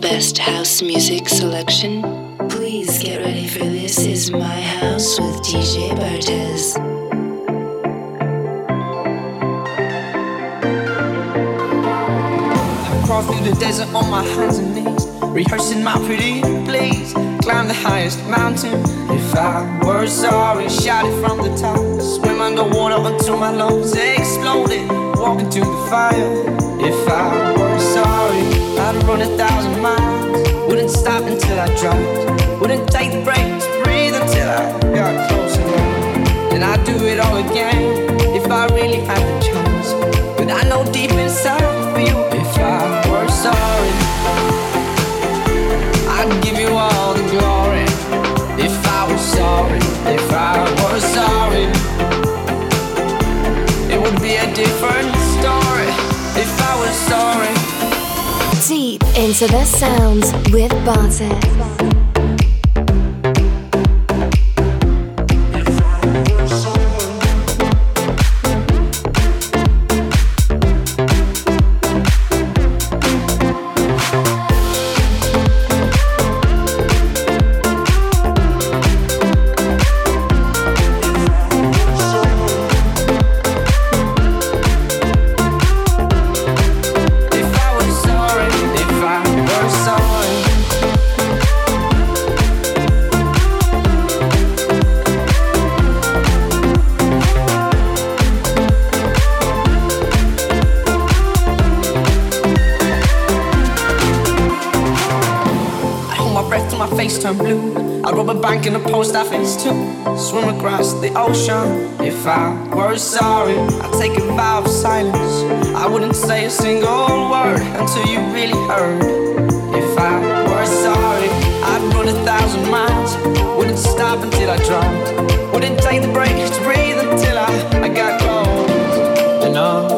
best house music selection? Please get ready for This Is My House with DJ Bartez. I crawl through the desert on my hands and knees, rehearsing my pretty please. Climb the highest mountain. If I were sorry, shout it from the top. Swim underwater until my lungs exploded. Walk into the fire. If I were sorry, I'd run a thousand miles. Wouldn't stop until I dropped. Wouldn't take the break to breathe until I got close enough. And I'd do it all again if I really had the into the sounds with Bartek. Face turn blue. I rob a bank in a post office too. Swim across the ocean. If I were sorry, I'd take a vow of silence. I wouldn't say a single word until you really heard. If I were sorry, I'd run a thousand miles. Wouldn't stop until I dropped. Wouldn't take the break to breathe until I, I got cold. Enough.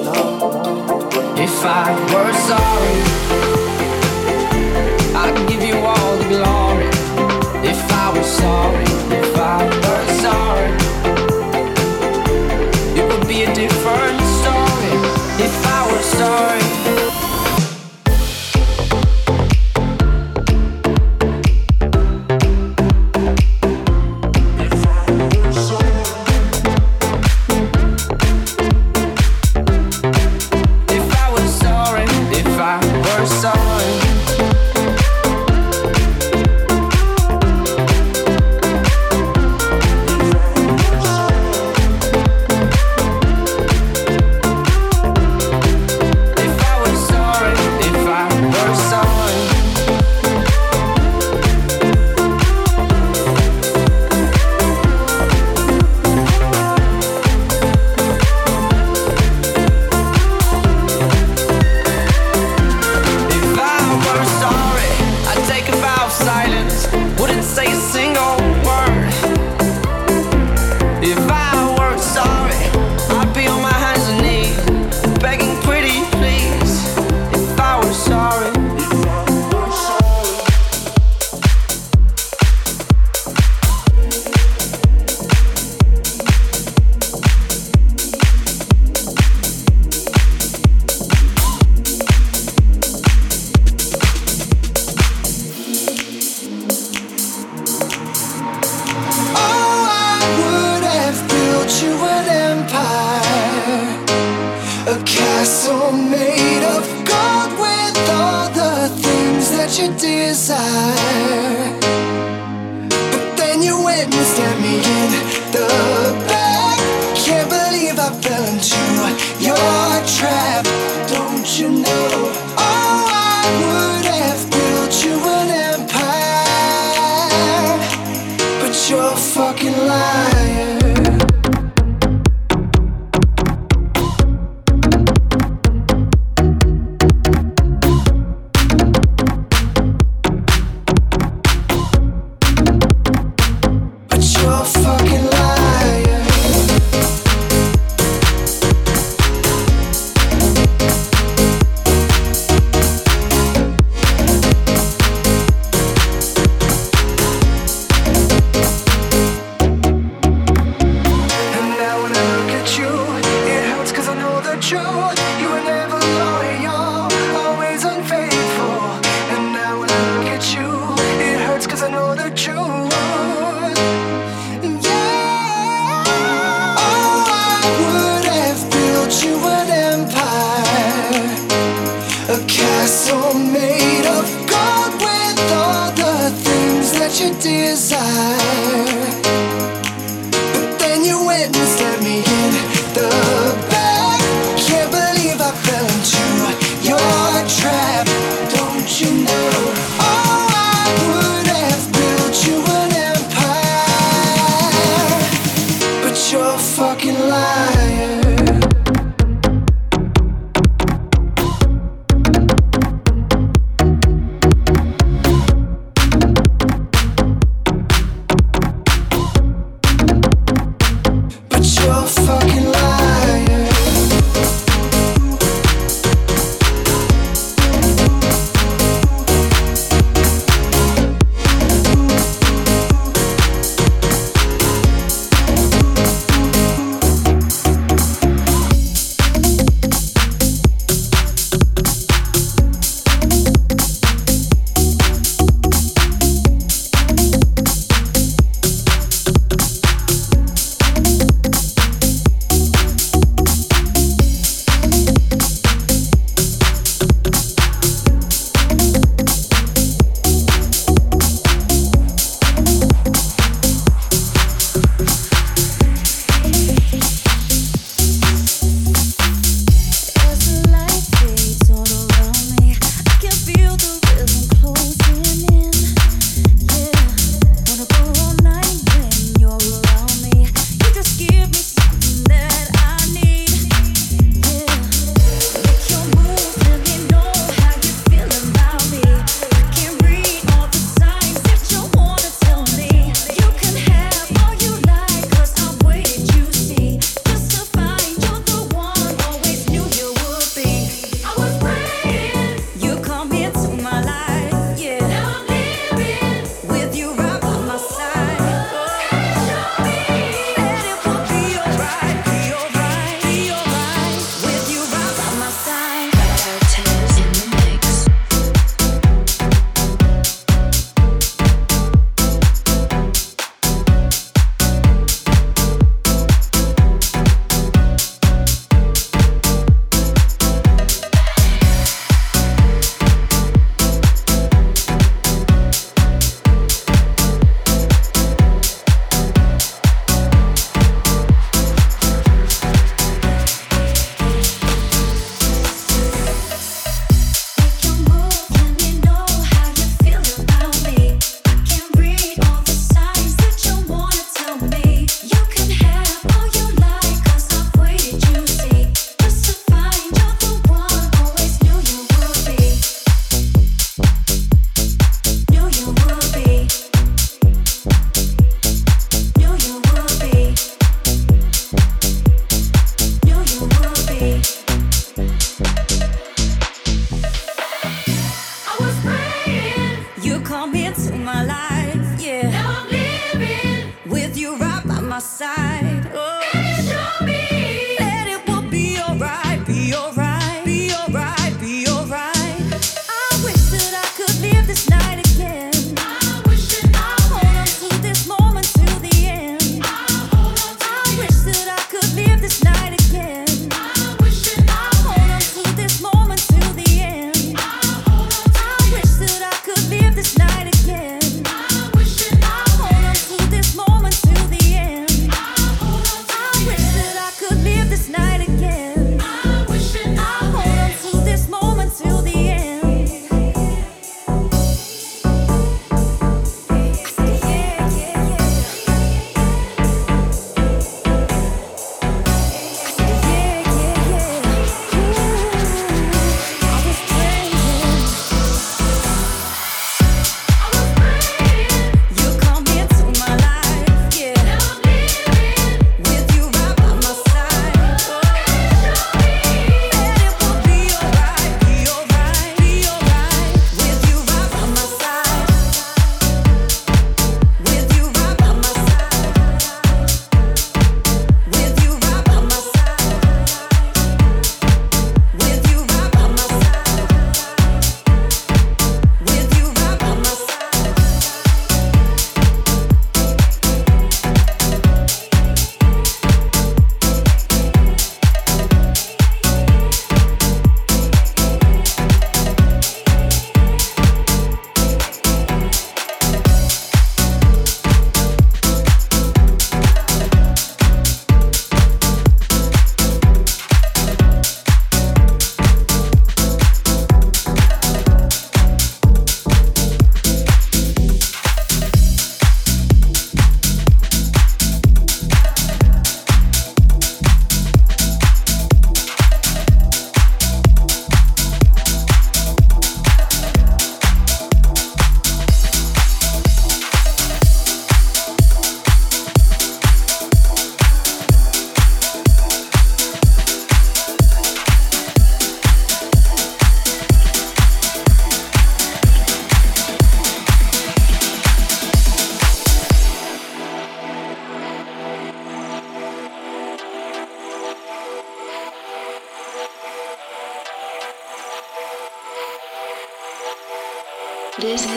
If I were sorry.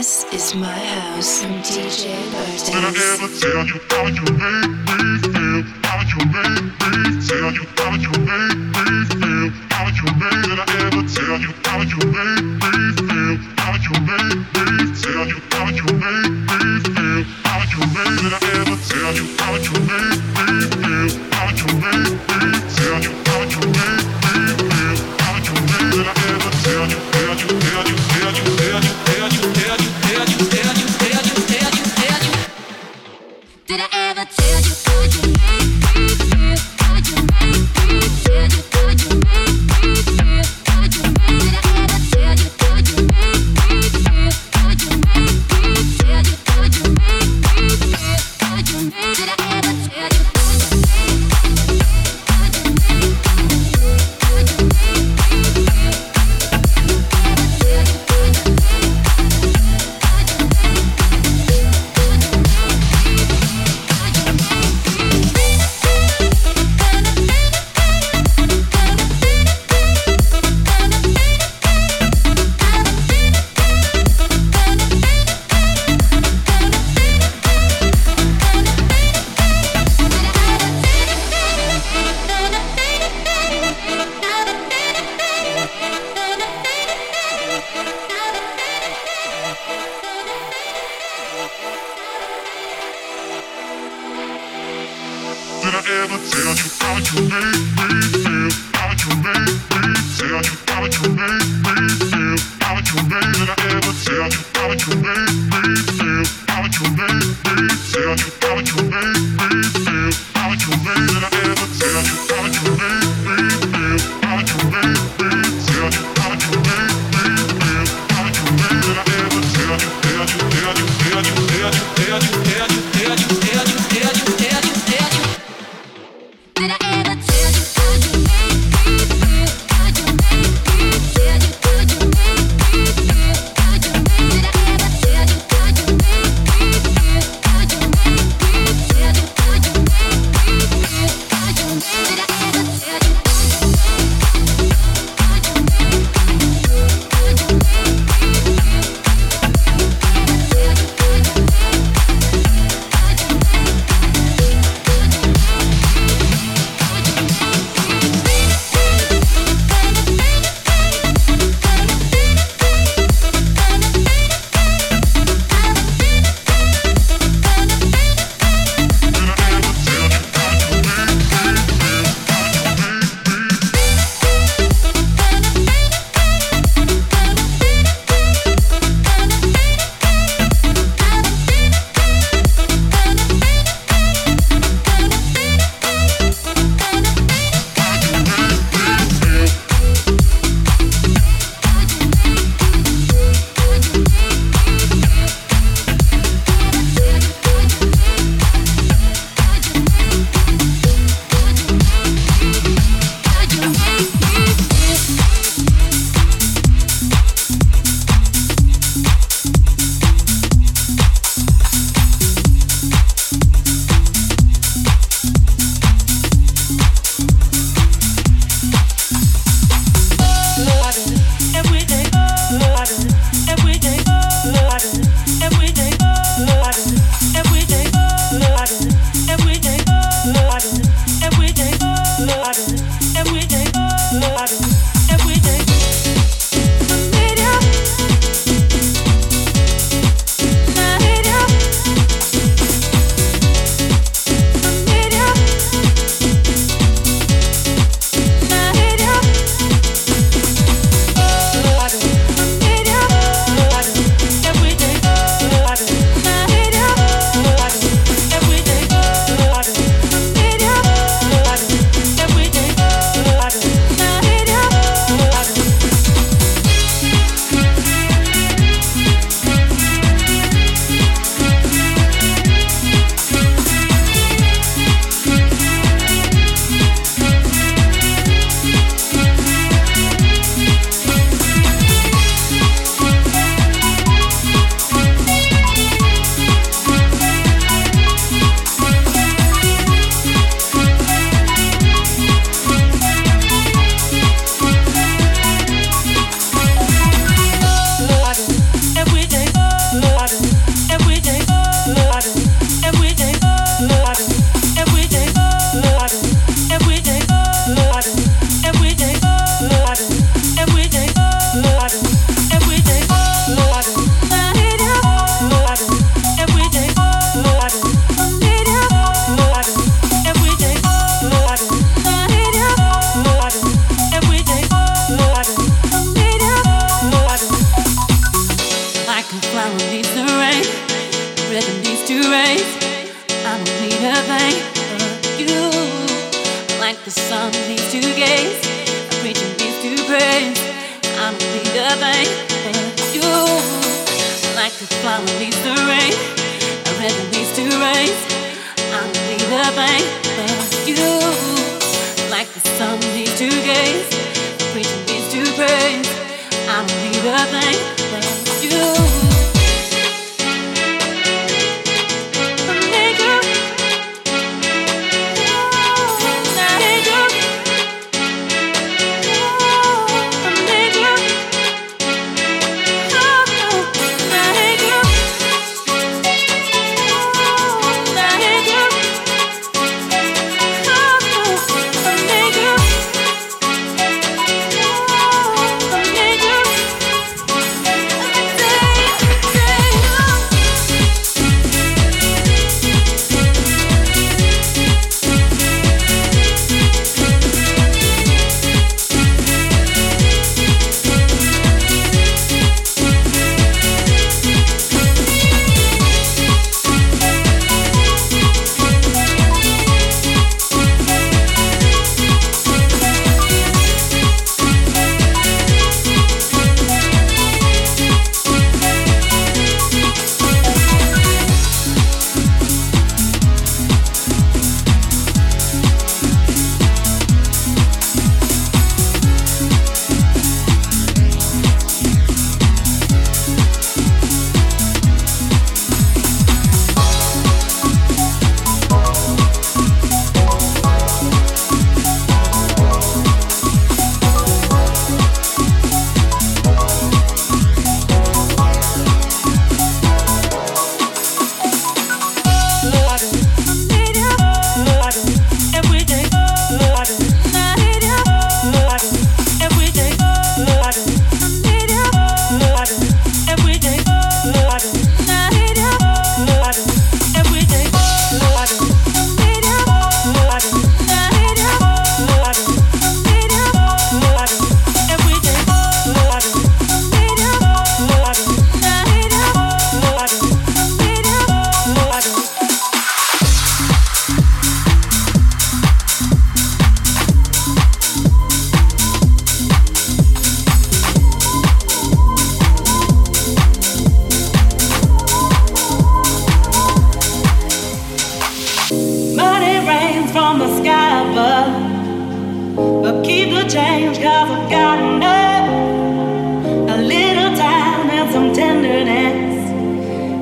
This is my house from DJ Bartez. Did I ever tell you how you make me feel? How you make me tell you how you make me feel? How you make? Did I ever tell you how you make me feel? How you make me tell you how you make me feel? How you make? Did I ever tell you how you make me feel? How you make me tell you?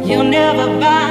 You'll never buy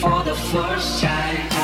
for the first time.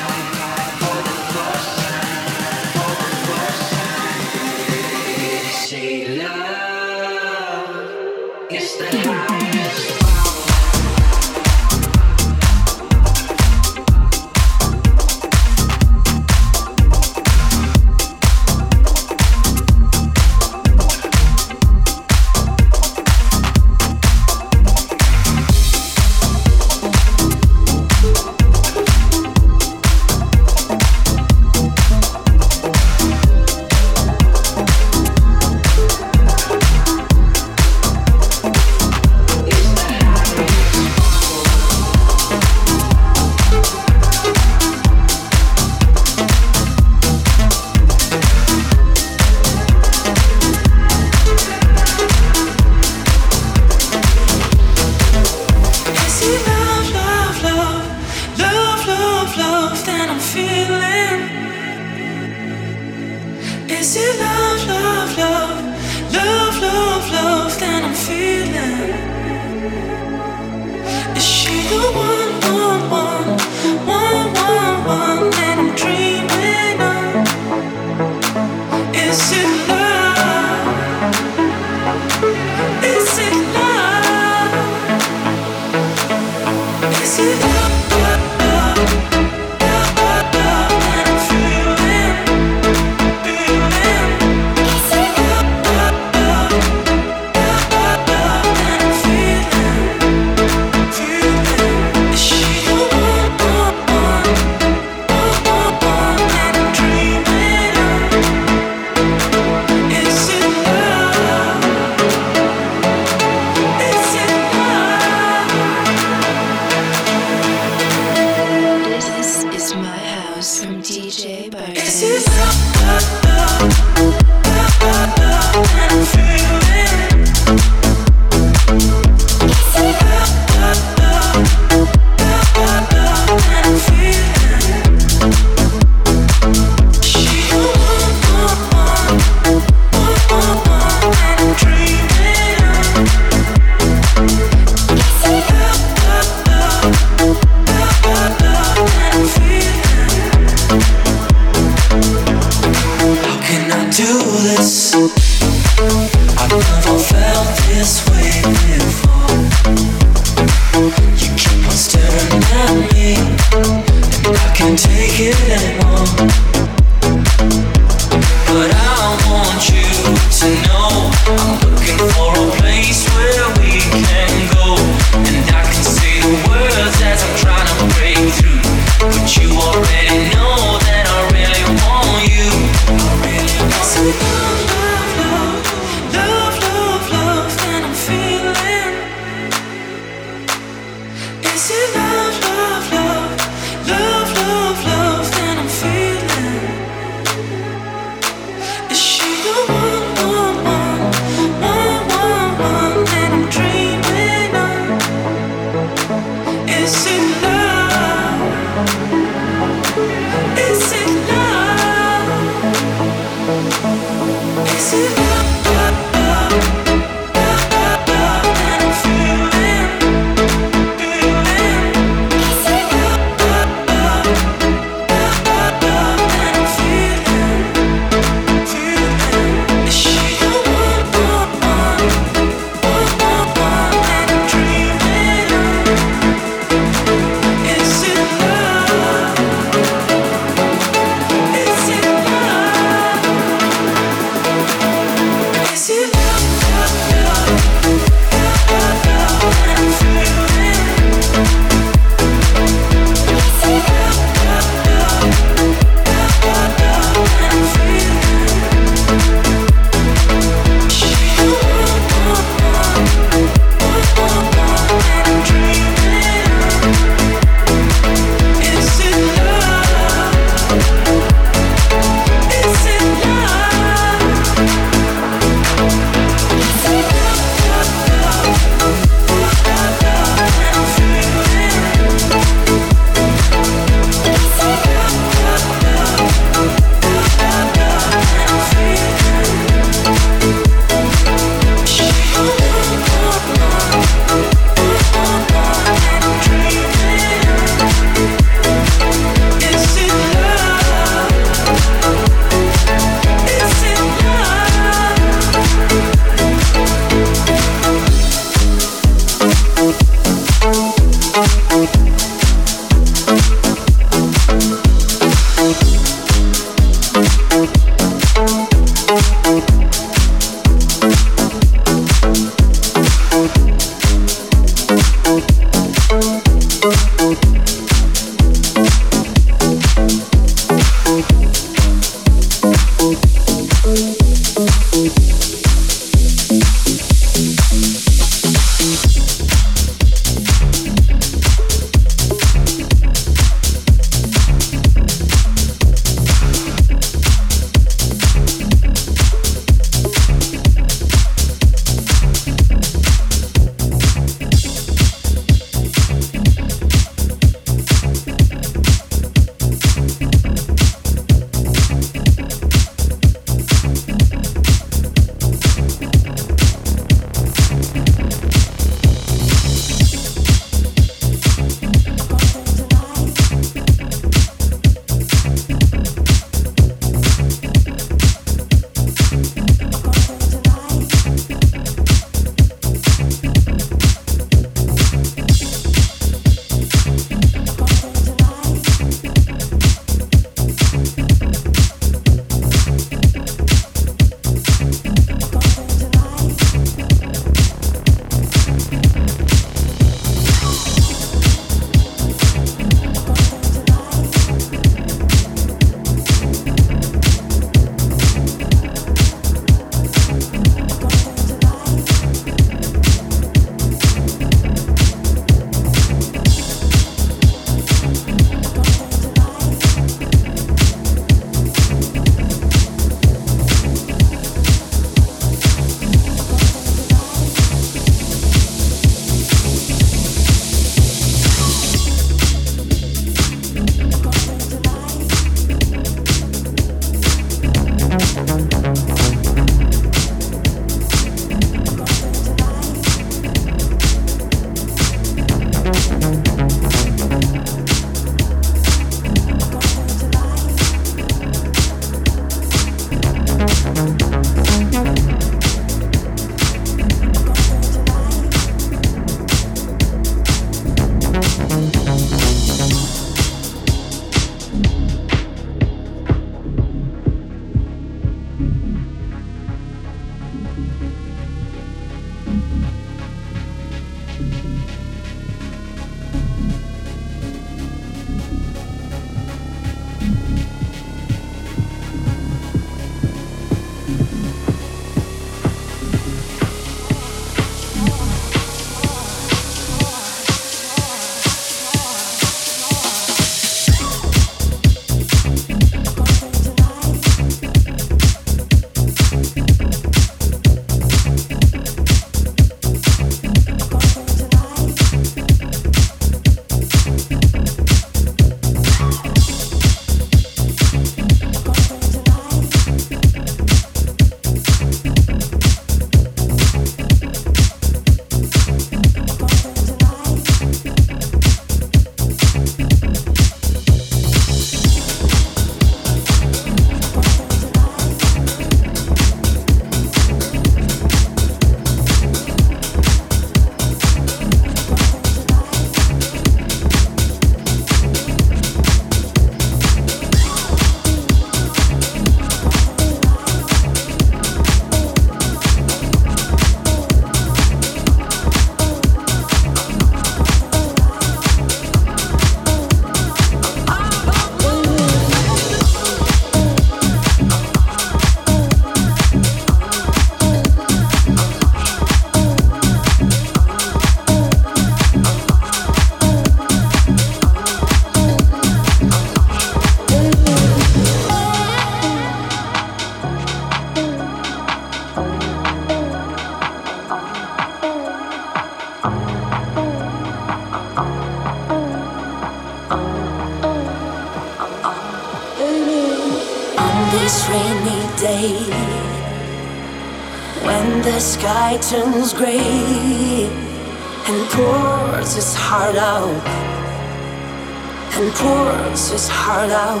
Its heart out.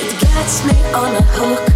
It gets me on a hook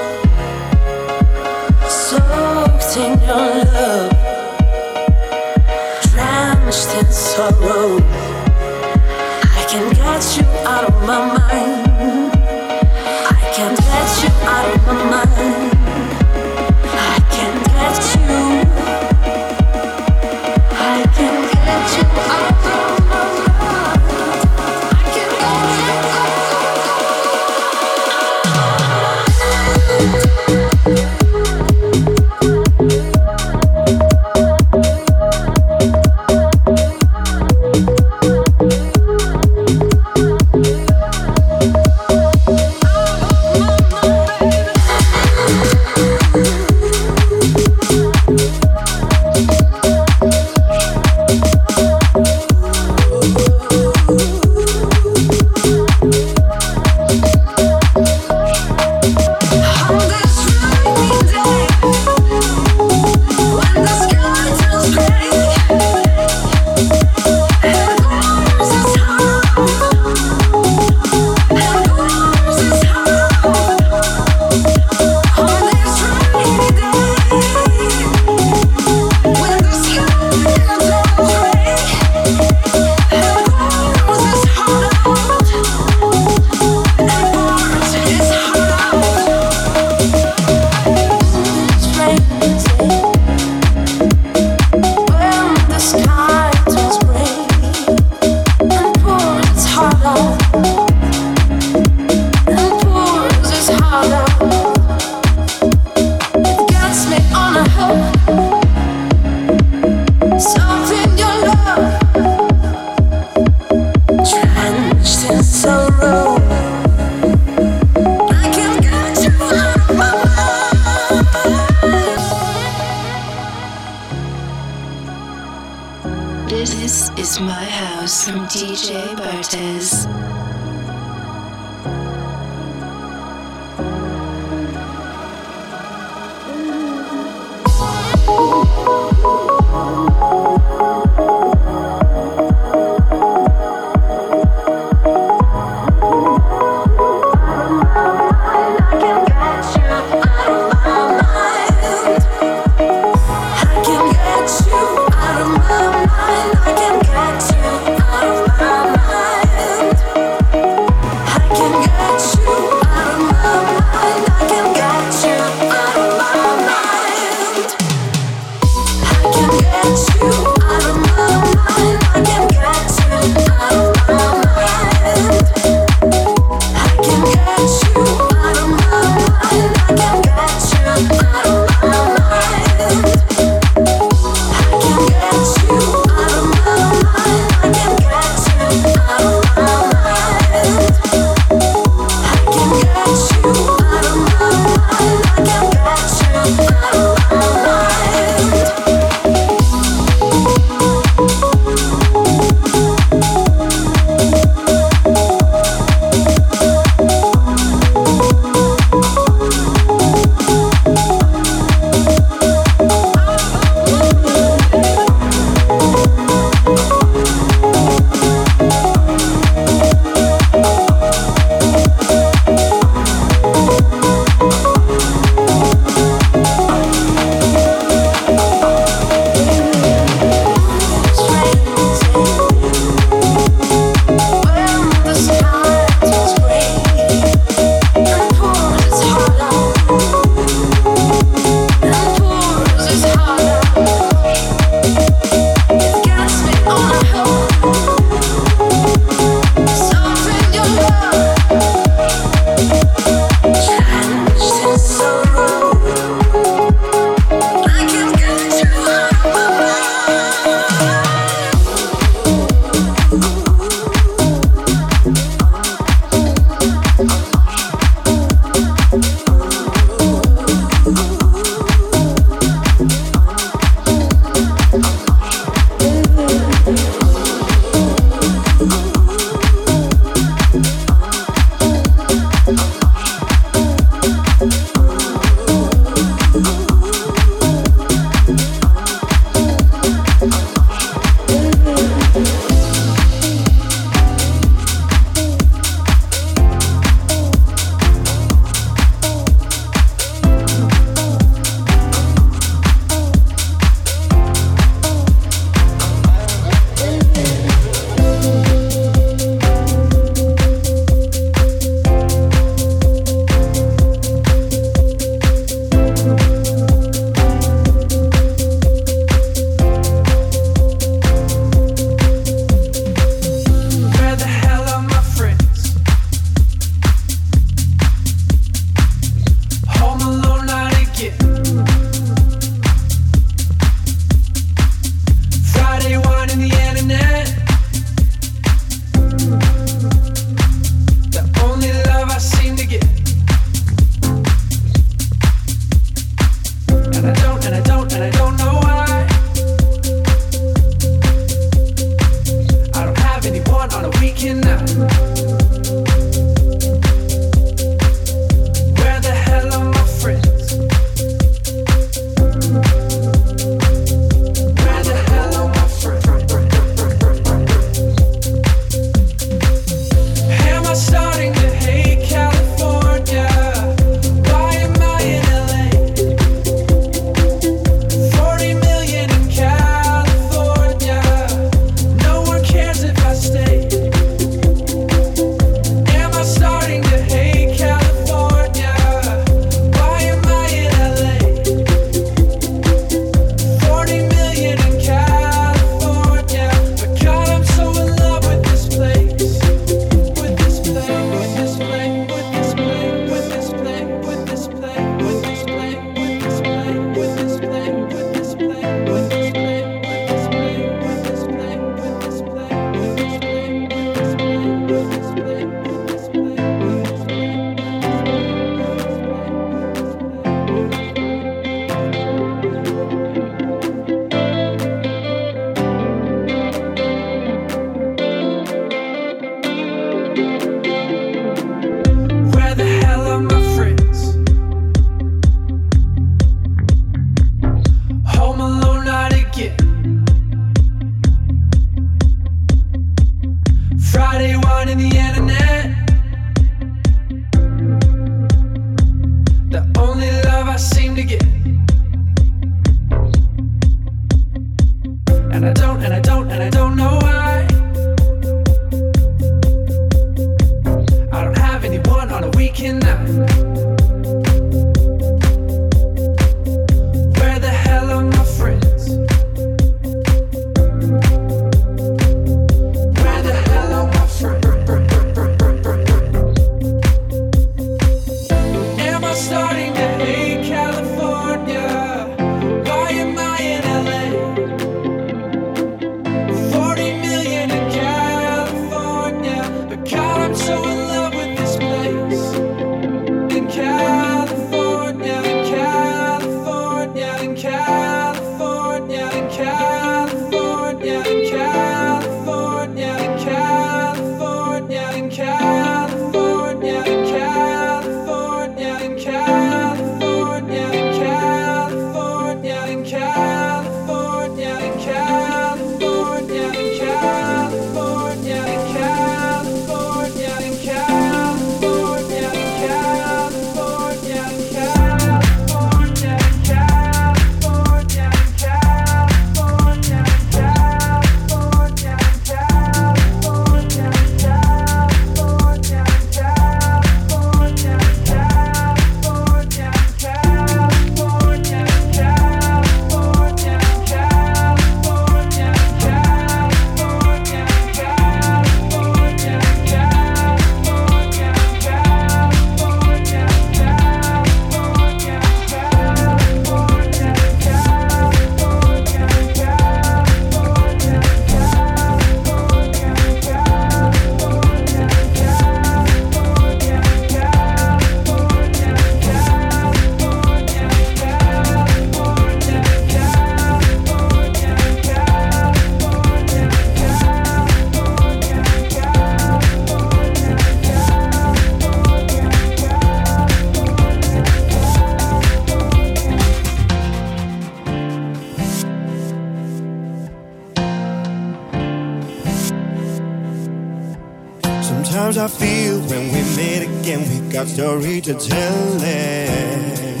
story to tell it.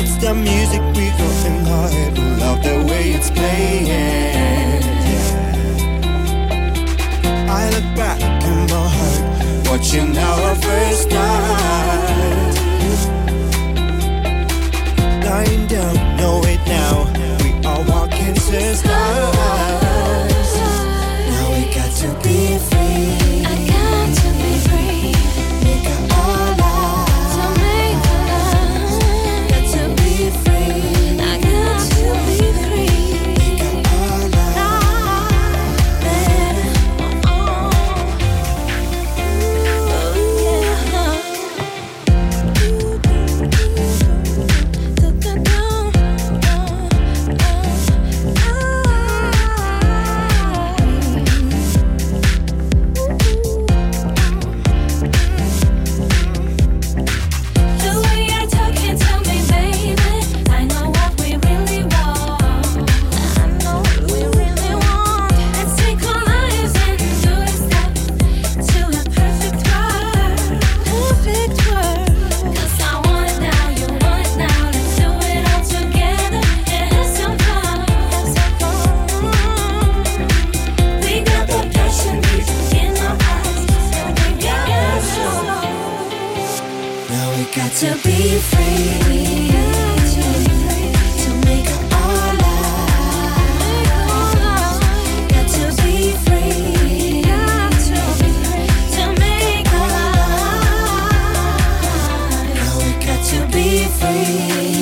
It's the music we got in our head. we Love the way it's playing. I look back in my heart, watching our first night. me.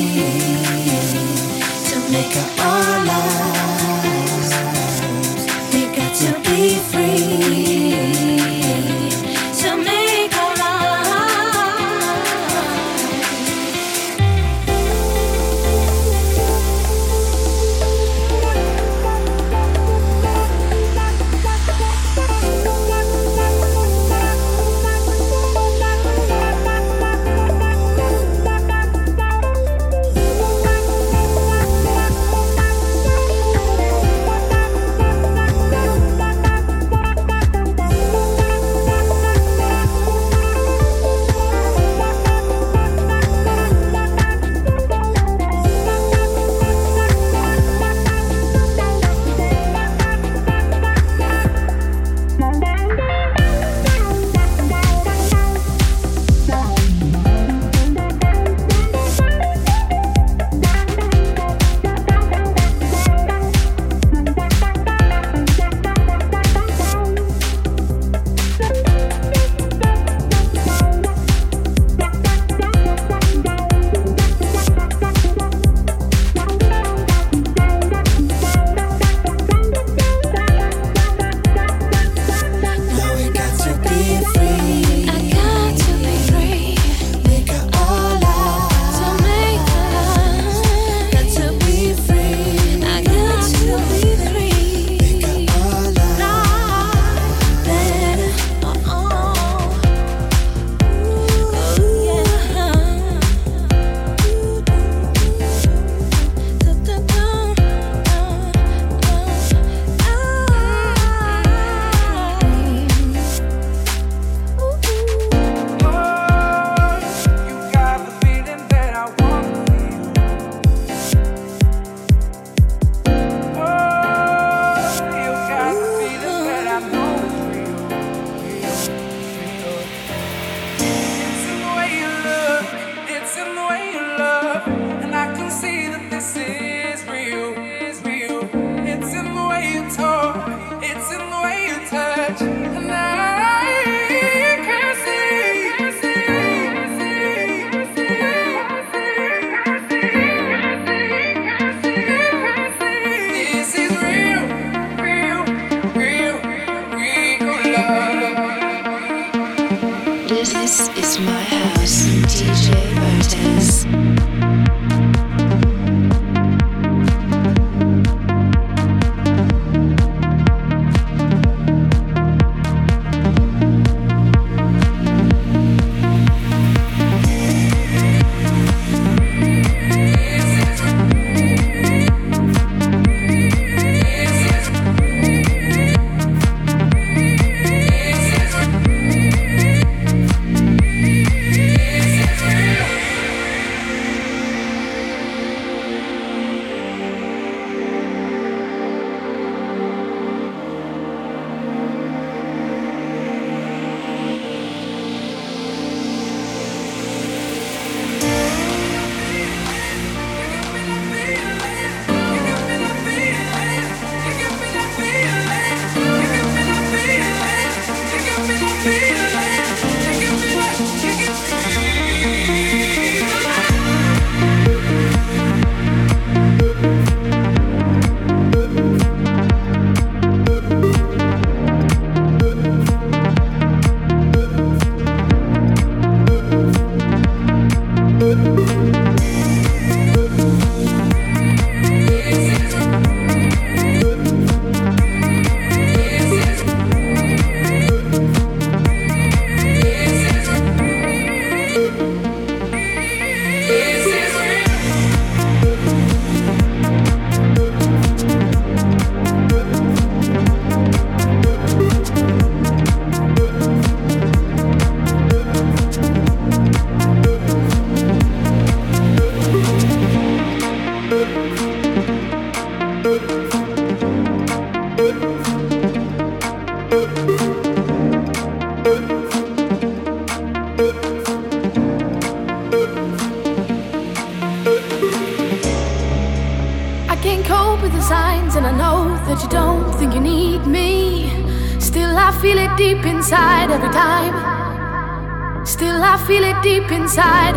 Inside.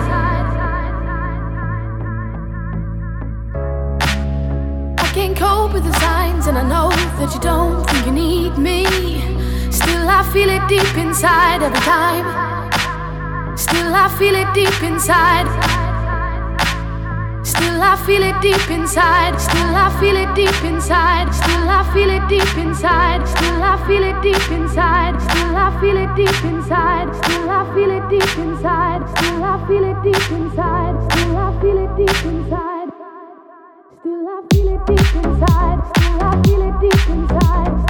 I can't cope with the signs, and I know that you don't think you need me. Still, I feel it deep inside every time. Still, I feel it deep inside. Still I feel it deep inside. Still I feel it deep inside. Still I feel it deep inside. Still I feel it deep inside. I feel it deep inside. Still I feel it deep inside. Still I feel it deep inside. Still I feel it deep inside. Still I feel it deep inside. Still I feel it deep inside.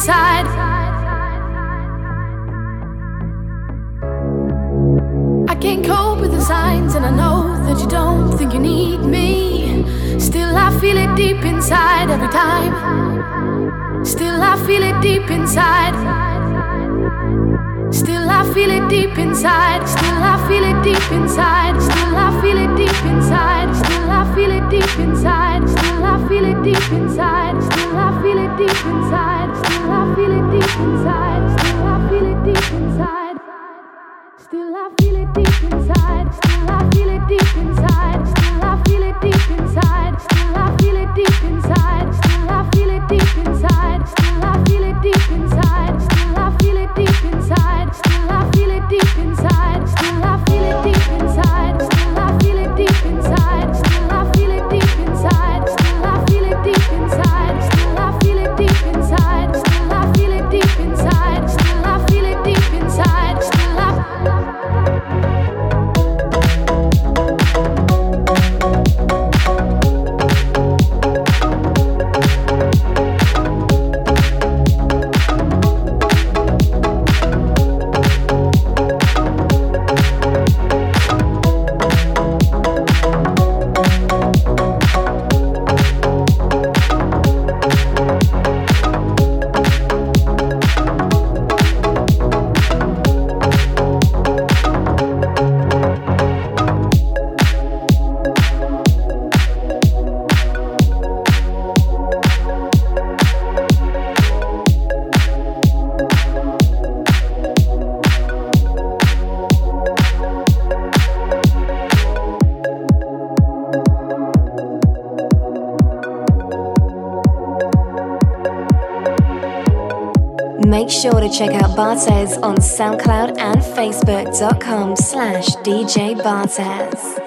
Inside. I can't cope with the signs, and I know that you don't think you need me. Still, I feel it deep inside every time. Still, I feel it deep inside. Still, I feel it deep inside. Still, I feel it deep inside. Still, I feel it Bartez on SoundCloud and Facebook.com slash DJ Bartez.